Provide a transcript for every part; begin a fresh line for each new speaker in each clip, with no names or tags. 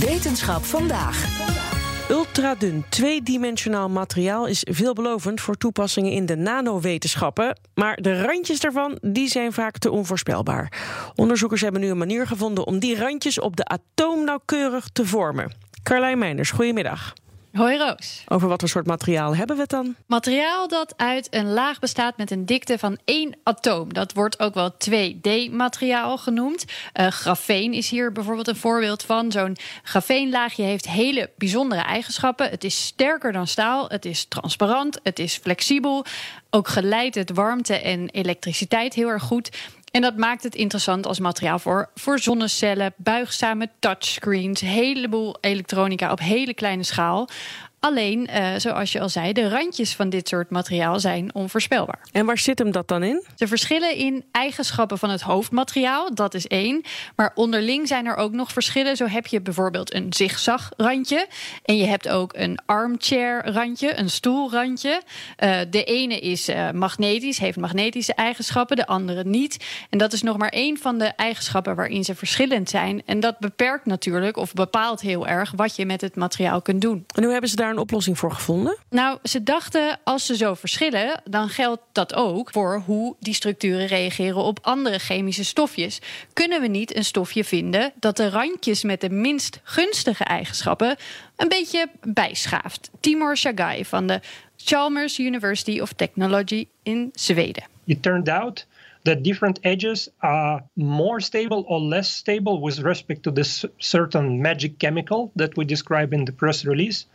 Wetenschap vandaag.
Ultradun tweedimensionaal materiaal is veelbelovend voor toepassingen in de nanowetenschappen, maar de randjes daarvan die zijn vaak te onvoorspelbaar. Onderzoekers hebben nu een manier gevonden om die randjes op de atoom nauwkeurig te vormen. Carlijn Meinders, goedemiddag.
Hoi Roos.
Over wat voor soort materiaal hebben we het dan?
Materiaal dat uit een laag bestaat met een dikte van één atoom. Dat wordt ook wel 2D-materiaal genoemd. Uh, grafeen is hier bijvoorbeeld een voorbeeld van. Zo'n grafeenlaagje heeft hele bijzondere eigenschappen. Het is sterker dan staal, het is transparant, het is flexibel. Ook geleidt het warmte en elektriciteit heel erg goed. En dat maakt het interessant als materiaal voor, voor zonnecellen, buigzame touchscreens, heleboel elektronica op hele kleine schaal. Alleen, uh, zoals je al zei, de randjes van dit soort materiaal zijn onvoorspelbaar.
En waar zit hem dat dan in?
Ze verschillen in eigenschappen van het hoofdmateriaal, dat is één. Maar onderling zijn er ook nog verschillen. Zo heb je bijvoorbeeld een zigzagrandje. En je hebt ook een armchair-randje, een stoelrandje. Uh, de ene is uh, magnetisch, heeft magnetische eigenschappen, de andere niet. En dat is nog maar één van de eigenschappen waarin ze verschillend zijn. En dat beperkt natuurlijk, of bepaalt heel erg, wat je met het materiaal kunt doen.
En hoe hebben ze daar een oplossing voor gevonden?
Nou, ze dachten als ze zo verschillen, dan geldt dat ook voor hoe die structuren reageren op andere chemische stofjes. Kunnen we niet een stofje vinden dat de randjes met de minst gunstige eigenschappen een beetje bijschaaft? Timur Shagai van de Chalmers University of Technology in Zweden.
It turned out that different edges are more stable or less stable with respect to this certain magic chemical that we describe in the press release.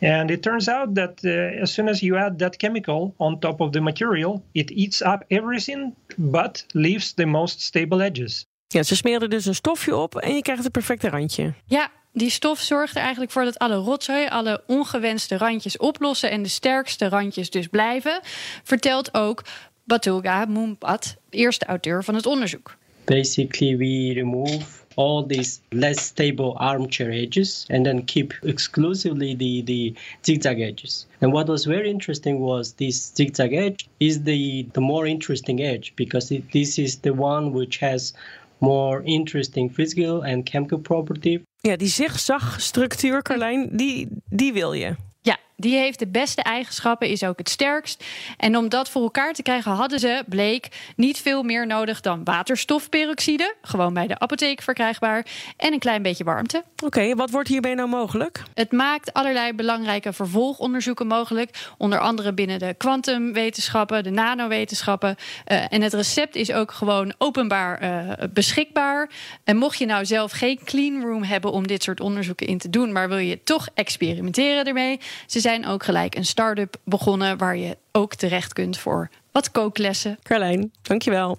And it turns out that uh, as soon as you add that chemical on top of the material, it eats up everything but leaves the most stable edges.
Ja, ze smeren dus een stofje op en je krijgt het perfecte randje.
Ja, die stof zorgt er eigenlijk voor dat alle rotzooi, alle ongewenste randjes oplossen en de sterkste randjes dus blijven. Vertelt ook Batulga Moompat, eerste auteur van het onderzoek.
Basically, we remove all these less stable armchair edges and then keep exclusively the, the zigzag edges. And what was very interesting was this zigzag edge is the, the more interesting edge because it, this is the one which has more interesting physical and chemical property.
Ja, die zigzagstructuur, Carlijn, die, die wil je.
Ja, die heeft de beste eigenschappen, is ook het sterkst. En om dat voor elkaar te krijgen, hadden ze, bleek, niet veel meer nodig dan waterstofperoxide. Gewoon bij de apotheek verkrijgbaar. En een klein beetje warmte.
Oké, okay, wat wordt hierbij nou mogelijk?
Het maakt allerlei belangrijke vervolgonderzoeken mogelijk. Onder andere binnen de kwantumwetenschappen, de nanowetenschappen. Uh, en het recept is ook gewoon openbaar uh, beschikbaar. En mocht je nou zelf geen clean room hebben om dit soort onderzoeken in te doen, maar wil je toch experimenteren ermee, ze zijn ook gelijk een start-up begonnen waar je ook terecht kunt voor wat kooklessen.
Carlijn, dankjewel.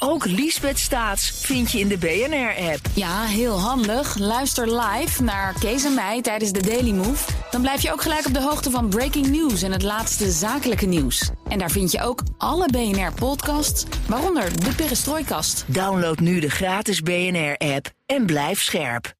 Ook Liesbeth Staats vind je in de BNR-app.
Ja, heel handig. Luister live naar Kees en mij tijdens de Daily Move. Dan blijf je ook gelijk op de hoogte van breaking news en het laatste zakelijke nieuws. En daar vind je ook alle BNR-podcasts, waaronder de Perestrooikast.
Download nu de gratis BNR-app en blijf scherp.